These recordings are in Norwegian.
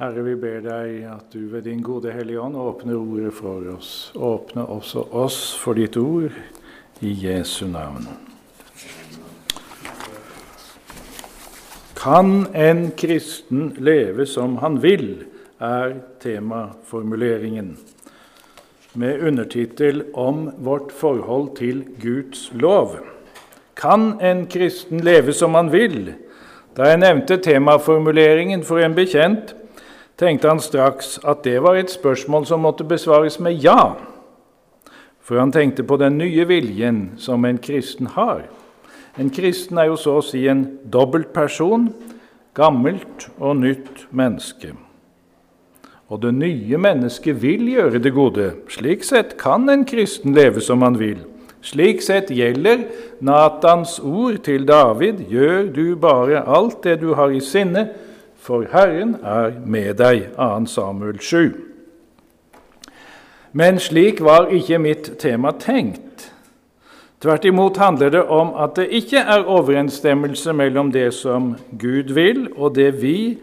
Herre, vi ber deg at du ved din gode Hellige Ånd åpner ordet for oss. Åpne også oss for ditt ord, i Jesu navn. Kan en kristen leve som han vil, er temaformuleringen, med undertittel om vårt forhold til Guds lov. Kan en kristen leve som han vil? Da jeg nevnte temaformuleringen for en bekjent, tenkte han straks at det var et spørsmål som måtte besvares med ja, for han tenkte på den nye viljen som en kristen har. En kristen er jo så å si en dobbeltperson, gammelt og nytt menneske. Og det nye mennesket vil gjøre det gode. Slik sett kan en kristen leve som han vil. Slik sett gjelder Natans ord til David.: Gjør du bare alt det du har i sinne, for Herren er med deg. 2. Samuel 7. Men slik var ikke mitt tema tenkt. Tvert imot handler det om at det ikke er overensstemmelse mellom det som Gud vil, og det vi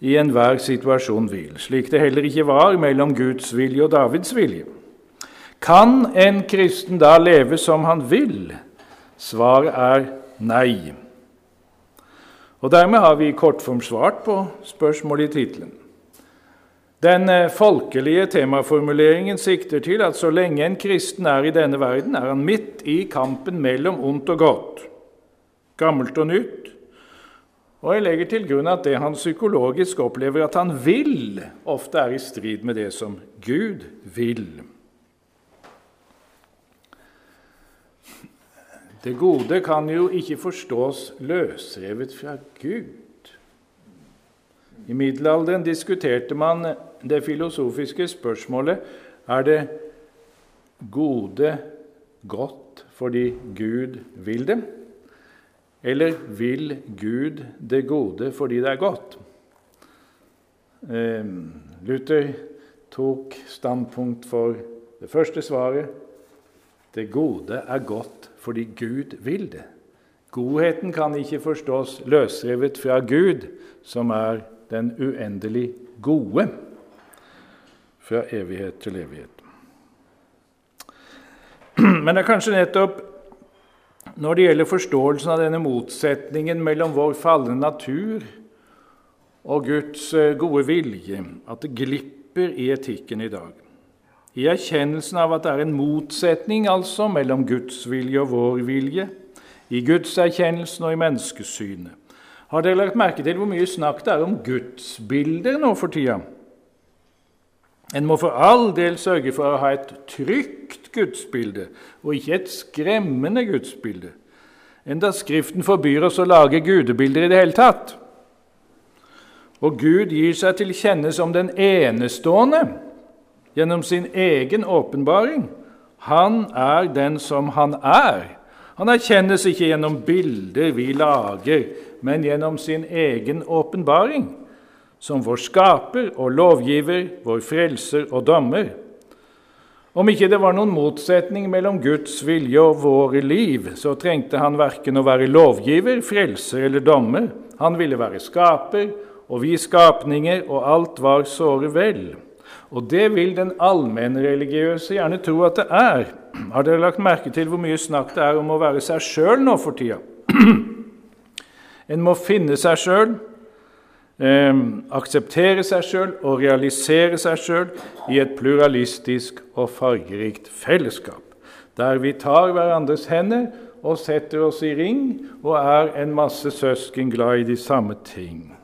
i enhver situasjon vil, slik det heller ikke var mellom Guds vilje og Davids vilje. Kan en kristen da leve som han vil? Svaret er nei. Og Dermed har vi i kortform svart på spørsmålet i tittelen. Den eh, folkelige temaformuleringen sikter til at så lenge en kristen er i denne verden, er han midt i kampen mellom ondt og godt, gammelt og nytt. Og jeg legger til grunn at det han psykologisk opplever at han vil, ofte er i strid med det som Gud vil. Det gode kan jo ikke forstås løsrevet fra Gud. I middelalderen diskuterte man det filosofiske spørsmålet er det gode godt fordi Gud vil det, eller vil Gud det gode fordi det er godt? Ehm, Luther tok standpunkt for det første svaret. Det gode er godt fordi Gud vil det. Godheten kan ikke forstås løsrevet fra Gud, som er den uendelig gode fra evighet til evighet. Men det er kanskje nettopp når det gjelder forståelsen av denne motsetningen mellom vår falne natur og Guds eh, gode vilje, at det glipper i etikken i dag. I erkjennelsen av at det er en motsetning altså mellom Guds vilje og vår vilje, i gudserkjennelsen og i menneskesynet. Har dere lagt merke til hvor mye snakk det er om gudsbilder nå for tida? En må for all del sørge for å ha et trygt gudsbilde, og ikke et skremmende gudsbilde. Enda Skriften forbyr oss å lage gudebilder i det hele tatt. Og Gud gir seg til kjenne som den enestående gjennom sin egen åpenbaring. Han er den som han er. Han erkjennes ikke gjennom bilder vi lager, men gjennom sin egen åpenbaring som vår skaper og lovgiver, vår frelser og dommer. Om ikke det var noen motsetning mellom Guds vilje og våre liv, så trengte han verken å være lovgiver, frelser eller dommer. Han ville være skaper, og vi skapninger, og alt var såre vel. Og det vil den allmennreligiøse gjerne tro at det er. Har dere lagt merke til hvor mye snakk det er om å være seg sjøl nå for tida? en må finne seg sjøl, eh, akseptere seg sjøl og realisere seg sjøl i et pluralistisk og fargerikt fellesskap, der vi tar hverandres hender og setter oss i ring og er en masse søsken glad i de samme ting.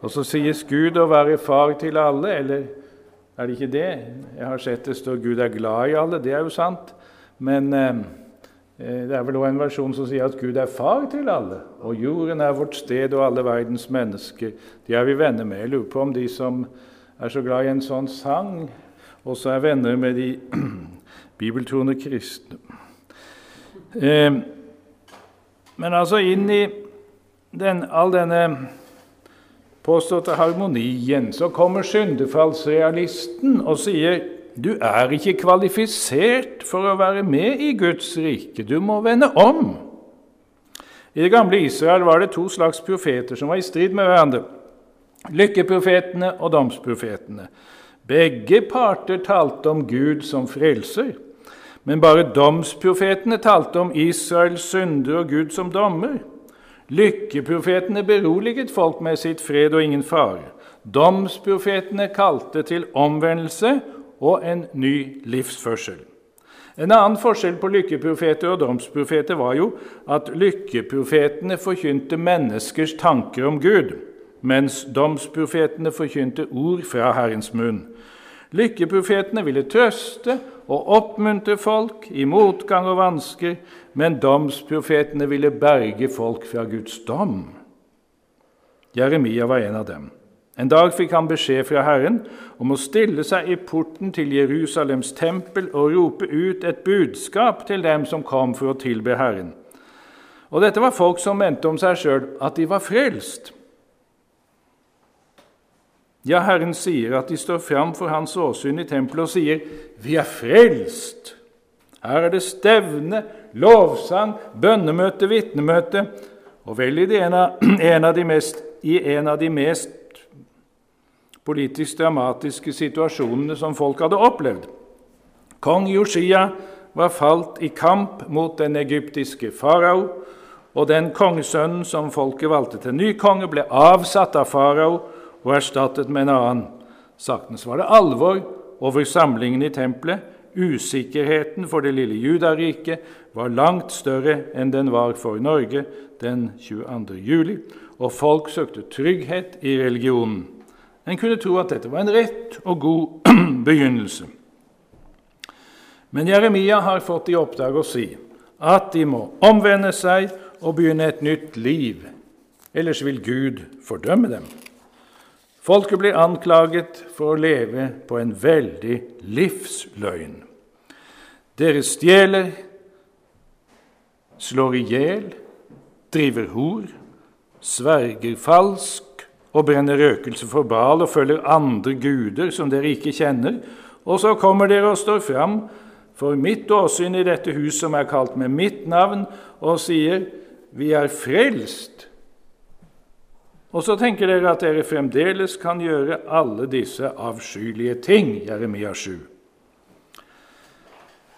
Og så sies Gud å være far til alle, eller er det ikke det? Jeg har sett det står 'Gud er glad i alle'. Det er jo sant. Men eh, Eh, det er vel også en versjon som sier at Gud er far til alle, og jorden er vårt sted og alle verdens mennesker. De er vi venner med. Jeg lurer på om de som er så glad i en sånn sang, også er venner med de bibeltroende kristne. Eh, men altså inn i den, all denne påståtte harmonien så kommer syndefallsrealisten og sier du er ikke kvalifisert for å være med i Guds rike. Du må vende om. I det gamle Israel var det to slags profeter som var i strid med hverandre. Lykkeprofetene og domsprofetene. Begge parter talte om Gud som frelser, men bare domsprofetene talte om Israels synder og Gud som dommer. Lykkeprofetene beroliget folk med sitt fred og ingen fare. Domsprofetene kalte til omvendelse og en ny livsførsel. En annen forskjell på lykkeprofeter og domsprofeter var jo at lykkeprofetene forkynte menneskers tanker om Gud, mens domsprofetene forkynte ord fra Herrens munn. Lykkeprofetene ville trøste og oppmuntre folk i motgang og vansker, men domsprofetene ville berge folk fra Guds dom. Jeremia var en av dem. En dag fikk han beskjed fra Herren om å stille seg i porten til Jerusalems tempel og rope ut et budskap til dem som kom for å tilbe Herren. Og Dette var folk som mente om seg sjøl at de var frelst. Ja, Herren sier at de står fram for hans åsyn i tempelet og sier, 'Vi er frelst'. Her er det stevne, lovsang, bønnemøte, vitnemøte, og vel i, en av, en av mest, i en av de mest politisk dramatiske situasjonene som folk hadde opplevd. Kong Josia var falt i kamp mot den egyptiske farao, og den kongesønnen som folket valgte til ny konge, ble avsatt av farao og erstattet med en annen. Saktens var det alvor over samlingen i tempelet. Usikkerheten for det lille Judariket var langt større enn den var for Norge den 22. juli, og folk søkte trygghet i religionen. En kunne tro at dette var en rett og god begynnelse. Men Jeremia har fått i oppdrag å si at de må omvende seg og begynne et nytt liv, ellers vil Gud fordømme dem. Folket blir anklaget for å leve på en veldig livsløgn. Dere stjeler, slår i hjel, driver hor, sverger falsk og brenner røkelse for Bal og følger andre guder som dere ikke kjenner, og så kommer dere og står fram for mitt åsyn i dette hus som er kalt med mitt navn, og sier:" Vi er frelst og så tenker dere at dere fremdeles kan gjøre alle disse avskyelige ting, Jeremia 7.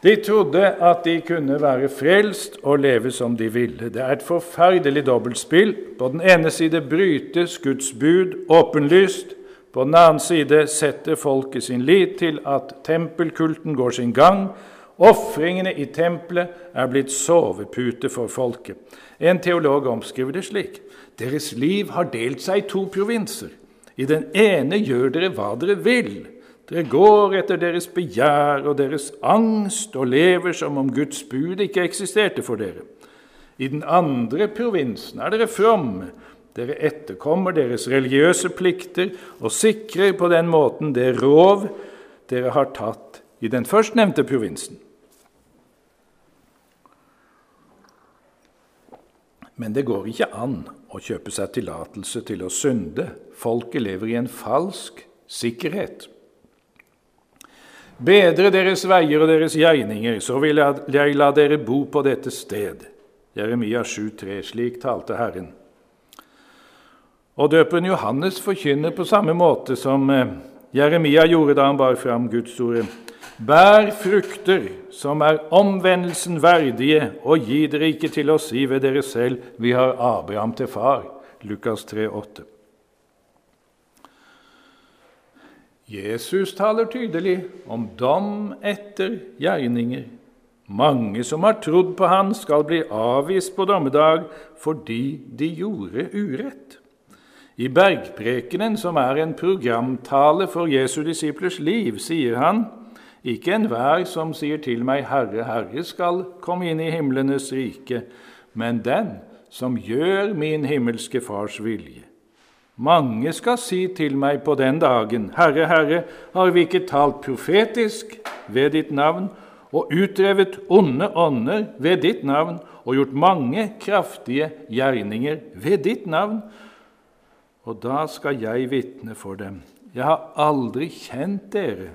De trodde at de kunne være frelst og leve som de ville. Det er et forferdelig dobbeltspill. På den ene side brytes Guds bud åpenlyst. På den annen side setter folket sin lit til at tempelkulten går sin gang. Ofringene i tempelet er blitt sovepute for folket. En teolog omskriver det slik.: Deres liv har delt seg i to provinser. I den ene gjør dere hva dere vil. Dere går etter deres begjær og deres angst og lever som om Guds bud ikke eksisterte for dere. I den andre provinsen er dere fromme. Dere etterkommer deres religiøse plikter og sikrer på den måten det rov dere har tatt i den førstnevnte provinsen. Men det går ikke an å kjøpe seg tillatelse til å synde. Folket lever i en falsk sikkerhet. Bedre deres veier og deres gjerninger, så vil jeg la dere bo på dette sted. Jeremia 7,3. Slik talte Herren. Og døperen Johannes forkynner på samme måte som eh, Jeremia gjorde da han bar fram Guds ord. Bær frukter som er omvendelsen verdige, og gi dere ikke til å si ved dere selv, vi har Abraham til far. Lukas 3, 8. Jesus taler tydelig om dom etter gjerninger. Mange som har trodd på Han, skal bli avvist på dommedag fordi de gjorde urett. I Bergprekenen, som er en programtale for Jesu disiplers liv, sier han ikke enhver som sier til meg, Herre, Herre, skal komme inn i himlenes rike, men den som gjør min himmelske Fars vilje. Mange skal si til meg på den dagen, Herre, Herre, har vi ikke talt profetisk ved ditt navn og utdrevet onde ånder ved ditt navn og gjort mange kraftige gjerninger ved ditt navn? Og da skal jeg vitne for dem. Jeg har aldri kjent dere.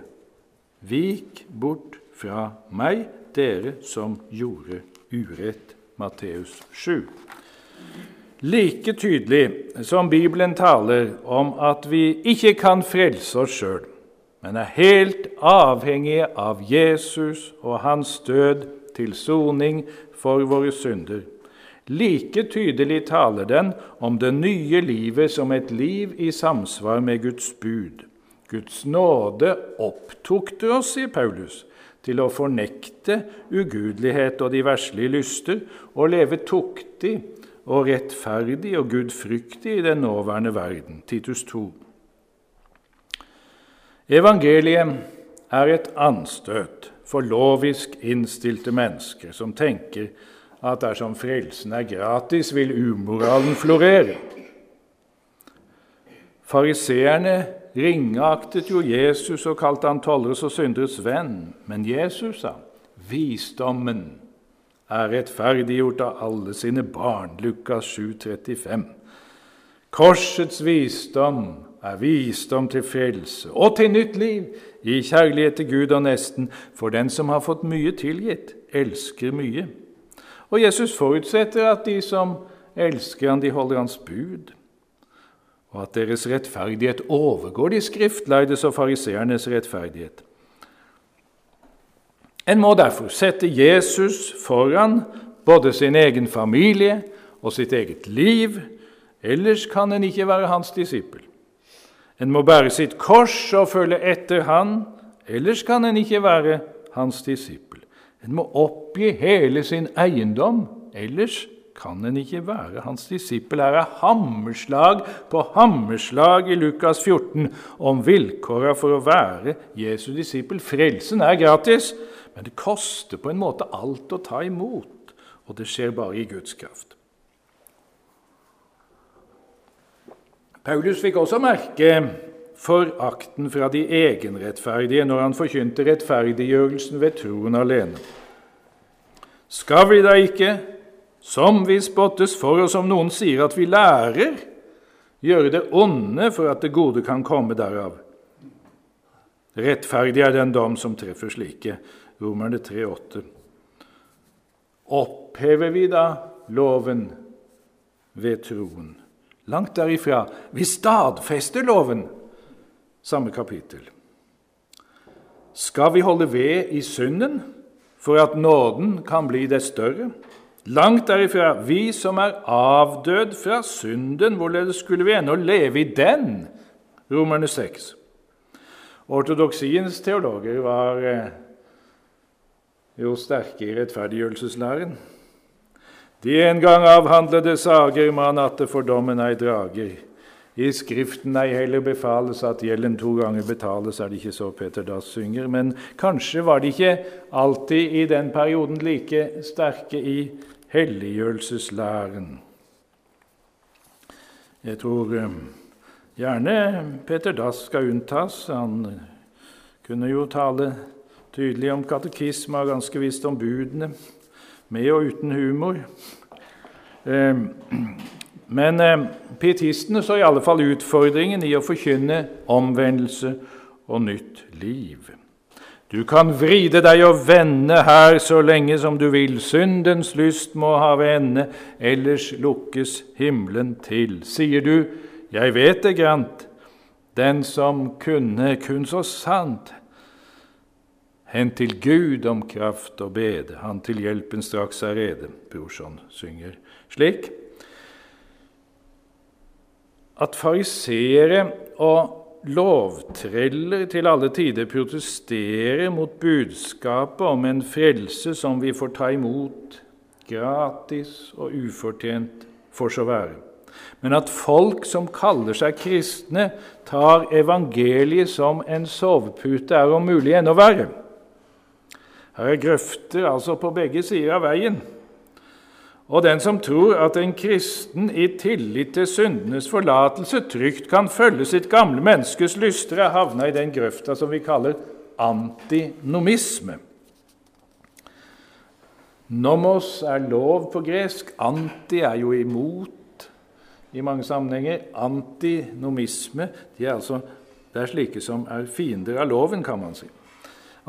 Vik bort fra meg, dere som gjorde urett. Matteus 7. Like tydelig som Bibelen taler om at vi ikke kan frelse oss sjøl, men er helt avhengige av Jesus og hans død til soning for våre synder. Like tydelig taler den om det nye livet som et liv i samsvar med Guds bud. Guds nåde opptukte oss, sier Paulus, til å fornekte ugudelighet og de verslige lyster og leve tuktig og rettferdig og gudfryktig i den nåværende verden. Titus 2. Evangeliet er et anstøt for lovisk innstilte mennesker som tenker at dersom frelsen er gratis, vil umoralen florere. Fariseerne ringeaktet jo Jesus og kalte han tolleres og synderes venn. Men Jesus sa visdommen er rettferdiggjort av alle sine barn. Lukas 7, 35. Korsets visdom er visdom til frelse og til nytt liv, i kjærlighet til Gud og nesten. For den som har fått mye tilgitt, elsker mye. Og Jesus forutsetter at de som elsker han, de holder hans bud, og at deres rettferdighet overgår de skriftlærdes og fariseernes rettferdighet. En må derfor sette Jesus foran både sin egen familie og sitt eget liv, ellers kan en ikke være hans disippel. En må bære sitt kors og følge etter han, ellers kan en ikke være hans disippel. En må oppgi hele sin eiendom, ellers kan en ikke være hans disippel. Her er hammerslag på hammerslag i Lukas 14 om vilkåra for å være Jesu disippel. Frelsen er gratis, men det koster på en måte alt å ta imot, og det skjer bare i Guds kraft. Paulus fikk også merke forakten fra de egenrettferdige når han forkynte rettferdiggjørelsen ved troen alene. Skal vi da ikke, som vi spottes for og som noen sier at vi lærer, gjøre det onde for at det gode kan komme derav? Rettferdig er den dom som treffer slike. Romerne 3,8. Opphever vi da loven ved troen? Langt derifra. Vi stadfester loven. Samme kapittel. Skal vi holde ved i synden for at nåden kan bli det større? Langt derifra. Vi som er avdød fra synden, hvorledes skulle vi ennå leve i den? Romerne 6. Ortodoksiens teologer var eh, jo sterke i rettferdiggjørelseslæren. De en gang avhandlede sager man atte for dommen ei drager. I Skriften ei heller befales at gjelden to ganger betales, er det ikke så Peter Dass synger. Men kanskje var de ikke alltid i den perioden like sterke i helliggjørelseslæren. Jeg tror eh, gjerne Peter Dass skal unntas. Han kunne jo tale tydelig om katekisme og ganske visst om budene, med og uten humor. Ehm, men ehm, pietistene så i alle fall utfordringen i å forkynne omvendelse og nytt liv. Du kan vride deg og vende her så lenge som du vil. Syndens lyst må ha ende, ellers lukkes himmelen til. Sier du, jeg vet det grant, den som kunne kun så sant Hent til Gud om kraft og bede, han til hjelpen straks er rede. Brorson synger slik. At fariseere og lovtreller til alle tider protesterer mot budskapet om en frelse som vi får ta imot gratis og ufortjent, får så være. Men at folk som kaller seg kristne, tar evangeliet som en sovepute, er om mulig enda verre. Her er grøfter altså på begge sider av veien. Og den som tror at en kristen i tillit til syndenes forlatelse trygt kan følge sitt gamle menneskes lyster, er havna i den grøfta som vi kaller antinomisme. Nomos er lov på gresk. Anti er jo imot i mange sammenhenger. Antinomisme de er altså, det er slike som er fiender av loven, kan man si.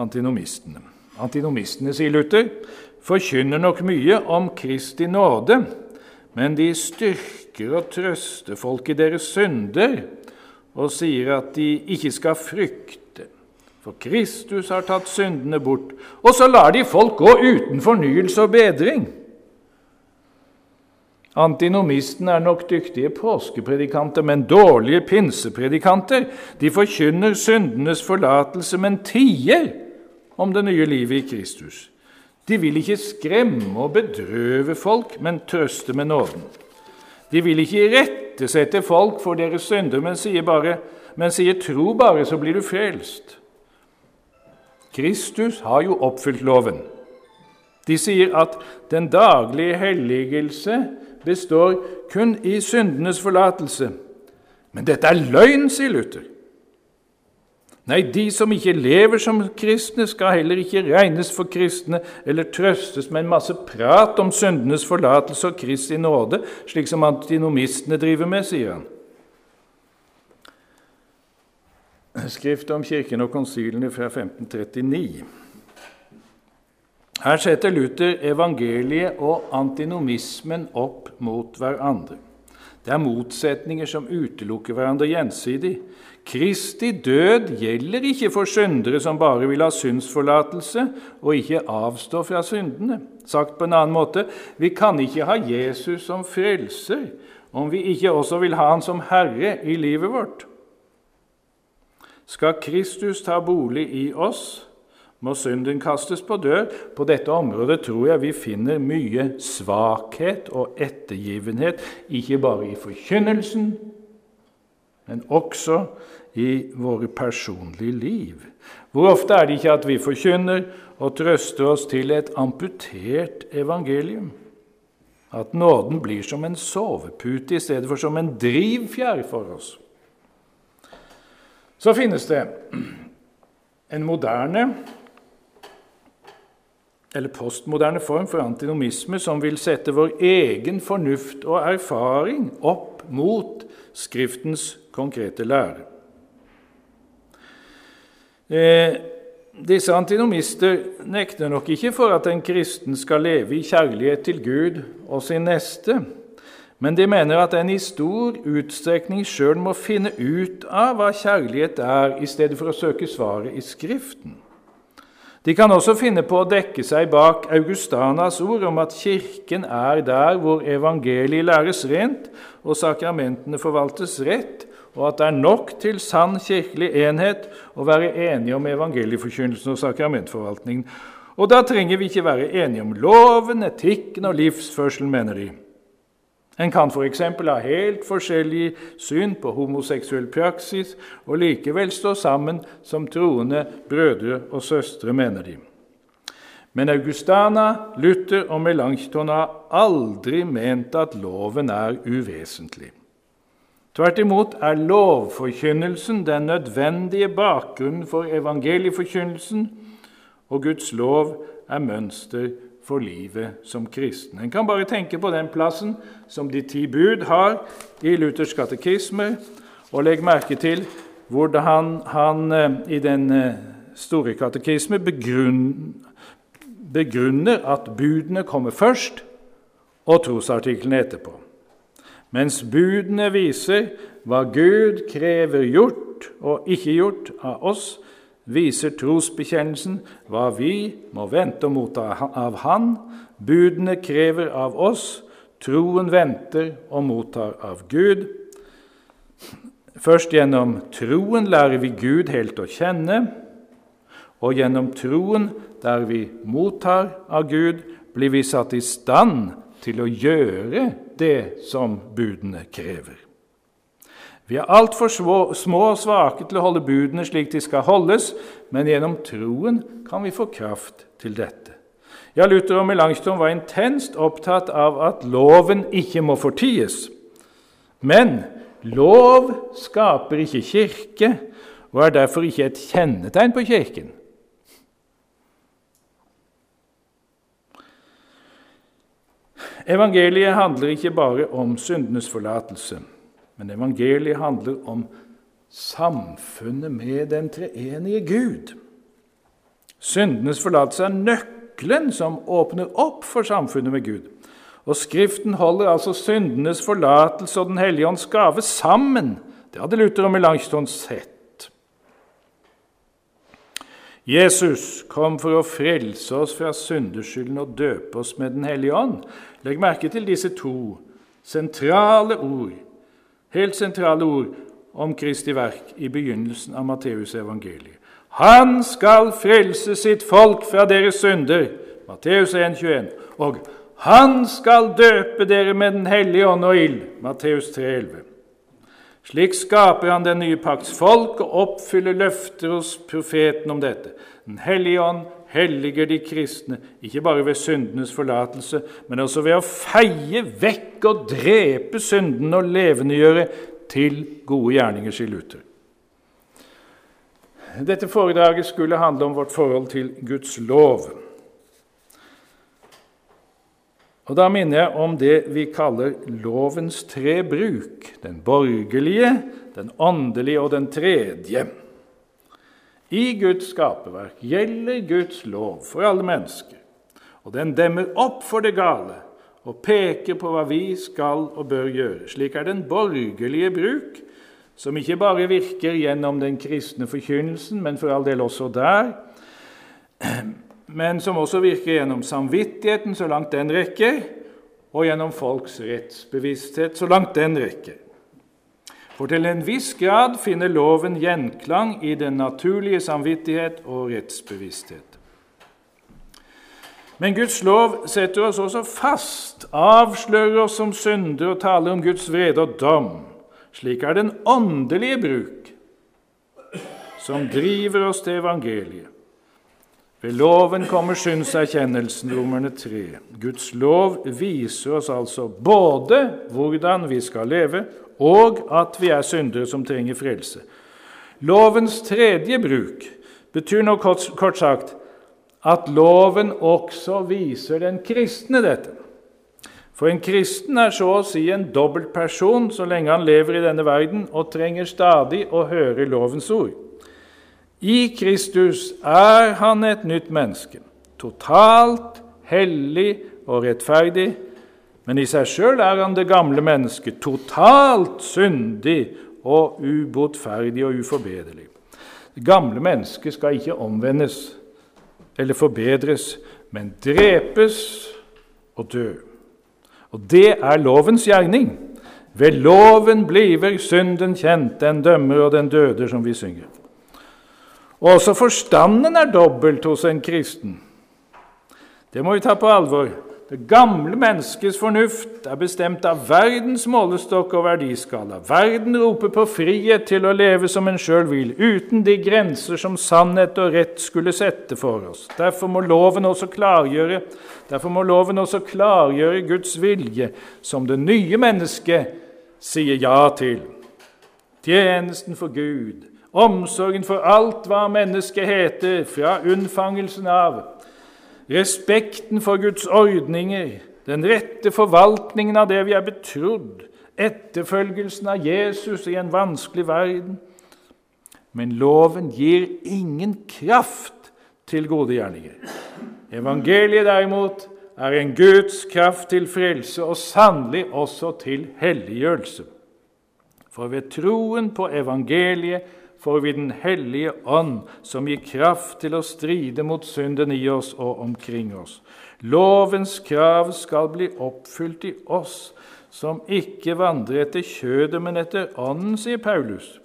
Antinomistene. Antinomistene, sier Luther, forkynner nok mye om Kristi nåde, men de styrker og å trøste folk i deres synder, og sier at de ikke skal frykte, for Kristus har tatt syndene bort. Og så lar de folk gå uten fornyelse og bedring. Antinomistene er nok dyktige påskepredikanter, men dårlige pinsepredikanter. De forkynner syndenes forlatelse, men tier om det nye livet i Kristus. De vil ikke skremme og bedrøve folk, men trøste med nåden. De vil ikke irettesette folk for deres synder, men sier, bare, men sier 'tro bare, så blir du frelst'. Kristus har jo oppfylt loven. De sier at den daglige helligelse består kun i syndenes forlatelse. Men dette er løgn, sier Luther. Nei, de som ikke lever som kristne, skal heller ikke regnes for kristne eller trøstes med en masse prat om syndenes forlatelse og Kristi nåde, slik som antinomistene driver med, sier han. Skriftet om Kirken og konsilene fra 1539. Her setter Luther evangeliet og antinomismen opp mot hverandre. Det er motsetninger som utelukker hverandre gjensidig. Kristi død gjelder ikke for syndere som bare vil ha syndsforlatelse og ikke avstå fra syndene. Sagt på en annen måte vi kan ikke ha Jesus som frelser om vi ikke også vil ha Han som Herre i livet vårt. Skal Kristus ta bolig i oss, må synden kastes på dør. På dette området tror jeg vi finner mye svakhet og ettergivenhet, ikke bare i forkynnelsen, men også i våre personlige liv. Hvor ofte er det ikke at vi forkynner og trøster oss til et amputert evangelium? At nåden blir som en sovepute i stedet for som en drivfjær for oss. Så finnes det en moderne eller postmoderne form for antinomisme som vil sette vår egen fornuft og erfaring opp mot Skriftens konkrete lære. Eh, disse antinomister nekter nok ikke for at en kristen skal leve i kjærlighet til Gud og sin neste, men de mener at en i stor utstrekning sjøl må finne ut av hva kjærlighet er, i stedet for å søke svaret i Skriften. De kan også finne på å dekke seg bak Augustanas ord om at Kirken er der hvor evangeliet læres rent og sakramentene forvaltes rett, og at det er nok til sann kirkelig enhet å være enige om evangelieforkynnelsen og sakramentforvaltningen. Og da trenger vi ikke være enige om loven, etikken og livsførselen, mener de. En kan f.eks. ha helt forskjellig syn på homoseksuell praksis og likevel stå sammen som troende brødre og søstre, mener de. Men Augustana, Luther og Melanchthon har aldri ment at loven er uvesentlig. Tvert imot er lovforkynnelsen den nødvendige bakgrunnen for evangelieforkynnelsen, og Guds lov er mønster for livet som kristen. En kan bare tenke på den plassen som de ti bud har i Luthers katekisme, og legg merke til hvordan han, han eh, i den eh, store katekisme begrunner, begrunner at budene kommer først, og trosartiklene etterpå. Mens budene viser hva Gud krever gjort og ikke gjort av oss, viser trosbekjennelsen hva vi må vente og motta av Han. Budene krever av oss, troen venter og mottar av Gud. Først gjennom troen lærer vi Gud helt å kjenne, og gjennom troen, der vi mottar av Gud, blir vi satt i stand til å gjøre det som budene krever. Vi er altfor små og svake til å holde budene slik de skal holdes, men gjennom troen kan vi få kraft til dette. Ja, Luther og Melanchthon var intenst opptatt av at loven ikke må forties. Men lov skaper ikke kirke og er derfor ikke et kjennetegn på Kirken. Evangeliet handler ikke bare om syndenes forlatelse. Men evangeliet handler om samfunnet med den treenige Gud. Syndenes forlatelse er nøkkelen som åpner opp for samfunnet med Gud. Og Skriften holder altså syndenes forlatelse og Den hellige ånds gave sammen. Det hadde Luther og Melanchthon sett. Jesus kom for å frelse oss fra syndeskylden og døpe oss med Den hellige ånd. Legg merke til disse to sentrale ord, helt sentrale ord om Kristi verk i begynnelsen av Matteus evangeliet. Han skal frelse sitt folk fra deres synder, Matteus 1,21. Og han skal døpe dere med Den hellige ånd og ild, Matteus 3,11. Slik skaper han den nye pakts folk og oppfyller løfter hos profeten om dette. Den hellige ånd helliger de kristne, ikke bare ved syndenes forlatelse, men også ved å feie vekk og drepe synden og levendegjøre til gode gjerninger, sier Luther. Dette foredraget skulle handle om vårt forhold til Guds lov. Og Da minner jeg om det vi kaller lovens tre bruk. Den borgerlige, den åndelige og den tredje. I Guds skaperverk gjelder Guds lov for alle mennesker. Og den demmer opp for det gale og peker på hva vi skal og bør gjøre. Slik er den borgerlige bruk, som ikke bare virker gjennom den kristne forkynnelsen, men for all del også der, men som også virker gjennom samvittigheten, så langt den rekker, og gjennom folks rettsbevissthet, så langt den rekker. For til en viss grad finner loven gjenklang i den naturlige samvittighet og rettsbevissthet. Men Guds lov setter oss også fast, avslører oss som syndere og taler om Guds vrede og dom. Slik er den åndelige bruk, som driver oss til evangeliet. Ved loven kommer synserkjennelsen, Romerne 3. Guds lov viser oss altså både hvordan vi skal leve, og at vi er syndere som trenger frelse. Lovens tredje bruk betyr nå kort sagt at loven også viser den kristne dette. For en kristen er så å si en dobbeltperson så lenge han lever i denne verden og trenger stadig å høre lovens ord. I Kristus er han et nytt menneske, totalt hellig og rettferdig. Men i seg sjøl er han det gamle mennesket, totalt syndig og ubotferdig og uforbederlig. Det gamle mennesket skal ikke omvendes eller forbedres, men drepes og dø. Og det er lovens gjerning. Ved loven bliver synden kjent, den dømmer og den døder, som vi synger. Også forstanden er dobbelt hos en kristen. Det må vi ta på alvor. Det gamle menneskets fornuft er bestemt av verdens målestokk og verdiskala. Verden roper på frihet til å leve som en sjøl vil, uten de grenser som sannhet og rett skulle sette for oss. Derfor må loven også klargjøre, derfor må loven også klargjøre Guds vilje, som det nye mennesket sier ja til. Tjenesten for Gud, omsorgen for alt hva mennesket heter, fra unnfangelsen av, respekten for Guds ordninger, den rette forvaltningen av det vi er betrodd, etterfølgelsen av Jesus i en vanskelig verden. Men loven gir ingen kraft til gode gjerninger. Evangeliet derimot er en Guds kraft til frelse og sannelig også til helliggjørelse. For ved troen på evangeliet får vi Den hellige ånd, som gir kraft til å stride mot synden i oss og omkring oss. Lovens krav skal bli oppfylt i oss, som ikke vandrer etter kjødet, men etter ånden, sier Paulus.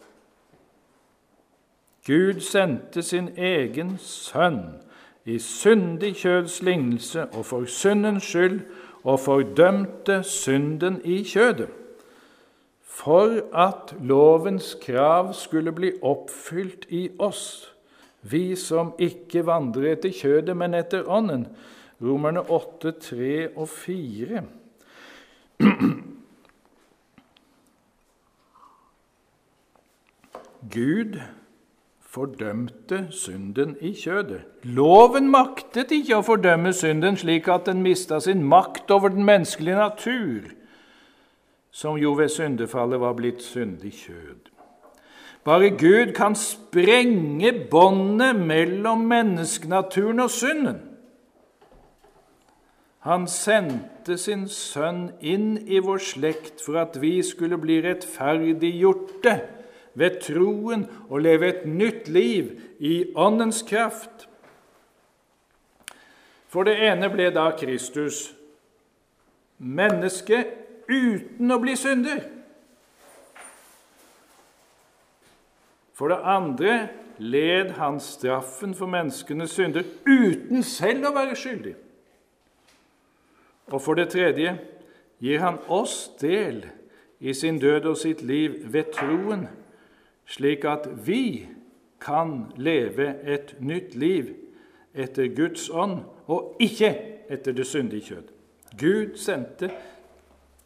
Gud sendte sin egen sønn i syndig kjøds lignelse og for syndens skyld, og fordømte synden i kjødet for at lovens krav skulle bli oppfylt i oss, vi som ikke vandrer etter kjødet, men etter Ånden. Romerne 8, 3 og 4. Gud fordømte synden i kjødet. Loven maktet ikke å fordømme synden slik at den mista sin makt over den menneskelige natur som jo ved syndefallet var blitt syndig kjød. Bare Gud kan sprenge båndet mellom menneskenaturen og synden. Han sendte sin sønn inn i vår slekt for at vi skulle bli rettferdiggjorte ved troen og leve et nytt liv i Åndens kraft. For det ene ble da Kristus menneske uten å bli synder. For det andre led han straffen for menneskenes synder uten selv å være skyldig. Og for det tredje gir han oss del i sin død og sitt liv ved troen, slik at vi kan leve et nytt liv etter Guds ånd og ikke etter det syndige kjød. Gud sendte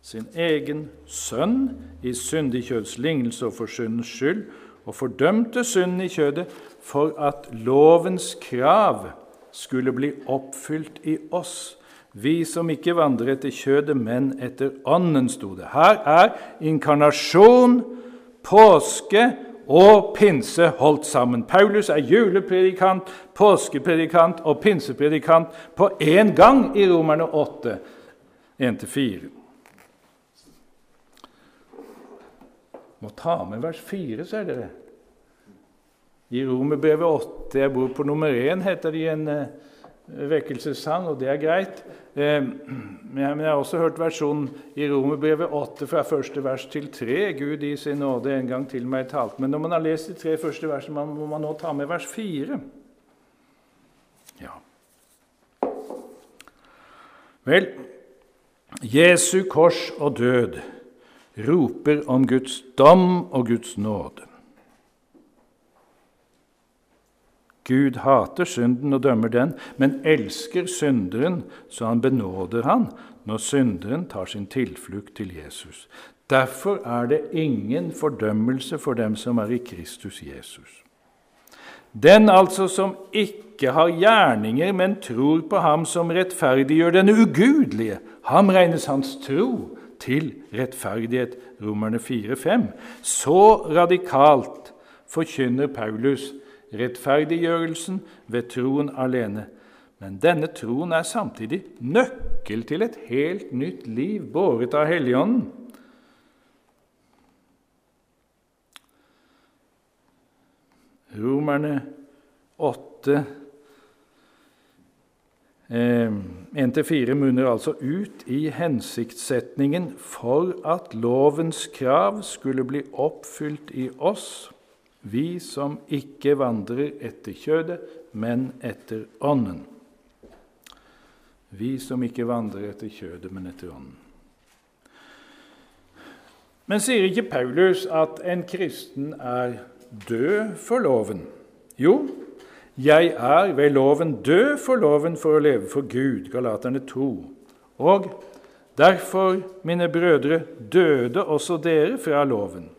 sin egen sønn i syndig kjøds lignelse og for syndens skyld, og fordømte synden i kjødet for at lovens krav skulle bli oppfylt i oss, vi som ikke vandrer etter kjødet, men etter ånden, sto det. Her er inkarnasjon, påske og pinse holdt sammen. Paulus er julepredikant, påskepredikant og pinsepredikant på én gang i Romerne 8, 1-4. Må ta med vers 4, sier dere. I Romerbrevet 8 Jeg bor på nummer 1, heter det i en uh, vekkelsessang, og det er greit. Eh, men jeg har også hørt versjonen i Romerbrevet 8 fra første vers til 3. Gud i sin nåde en gang til meg talt. Men når man har lest de tre første versene, må man nå ta med vers 4. Ja. Vel, Jesu kors og død roper om Guds dom og Guds nåde. Gud hater synden og dømmer den, men elsker synderen, så han benåder han når synderen tar sin tilflukt til Jesus. Derfor er det ingen fordømmelse for dem som er i Kristus Jesus. Den altså som ikke har gjerninger, men tror på ham som rettferdiggjør den ugudelige, ham regnes hans tro til rettferdighet. Romerne 4,5. Så radikalt forkynner Paulus rettferdiggjørelsen ved troen alene. Men denne troen er samtidig nøkkel til et helt nytt liv, båret av Helligånden. Romerne 8, eh, 1-4 munner altså ut i hensiktssetningen for at lovens krav skulle bli oppfylt i oss vi som ikke vandrer etter kjødet, men etter Ånden. Vi som ikke vandrer etter kjødet, men etter Ånden. Men sier ikke Paulus at en kristen er død for loven? Jo, jeg er ved loven død for loven for å leve for Gud, Galaterne 2. Og derfor, mine brødre, døde også dere fra loven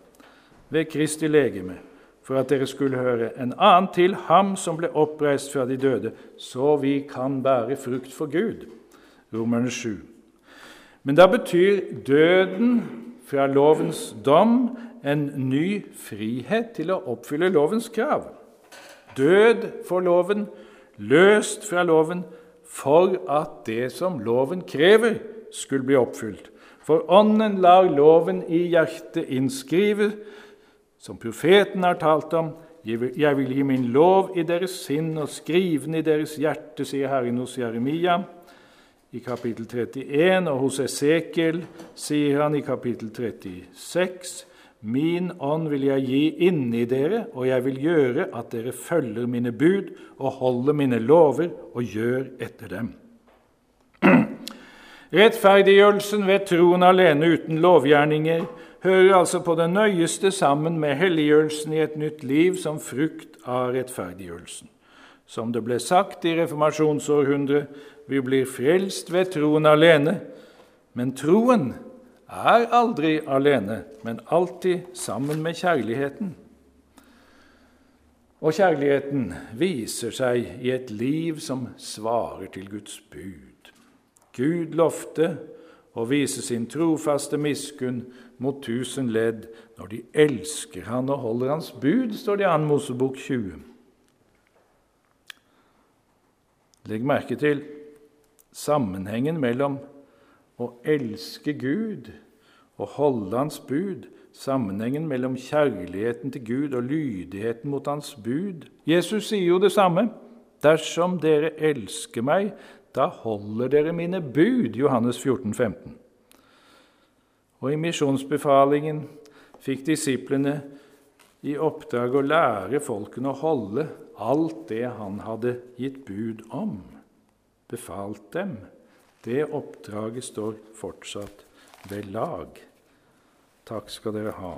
ved Kristi legeme for at dere skulle høre en annen til ham som ble oppreist fra de døde, så vi kan bære frukt for Gud. Romerne 7. Men da betyr døden fra lovens dom en ny frihet til å oppfylle lovens krav. Død for loven, løst fra loven, for at det som loven krever, skulle bli oppfylt. For Ånden lar loven i hjertet innskrive, som profeten har talt om. Jeg vil gi min lov i deres sinn og skrive den i deres hjerte, sier Herren hos Jeremia i kapittel 31, og hos Esekiel sier han i kapittel 36.: Min ånd vil jeg gi inni dere, og jeg vil gjøre at dere følger mine bud og holder mine lover og gjør etter dem. Rettferdiggjørelsen ved troen alene uten lovgjerninger hører altså på det nøyeste sammen med helliggjørelsen i et nytt liv som frukt av rettferdiggjørelsen. Som det ble sagt i reformasjonsårhundret, vi blir frelst ved troen alene. Men troen er aldri alene, men alltid sammen med kjærligheten. Og kjærligheten viser seg i et liv som svarer til Guds bud. Gud lovte å vise sin trofaste miskunn mot tusen ledd når de elsker han og holder hans bud, står det i 2. Mosebok 20. Legg merke til sammenhengen mellom å elske Gud og holde Hans bud, sammenhengen mellom kjærligheten til Gud og lydigheten mot Hans bud. Jesus sier jo det samme. Dersom dere elsker meg, da holder dere mine bud. Johannes 14, 15. Og i misjonsbefalingen fikk disiplene i oppdrag å lære folkene å holde alt det han hadde gitt bud om, befalt dem. Det oppdraget står fortsatt ved lag. Takk skal dere ha.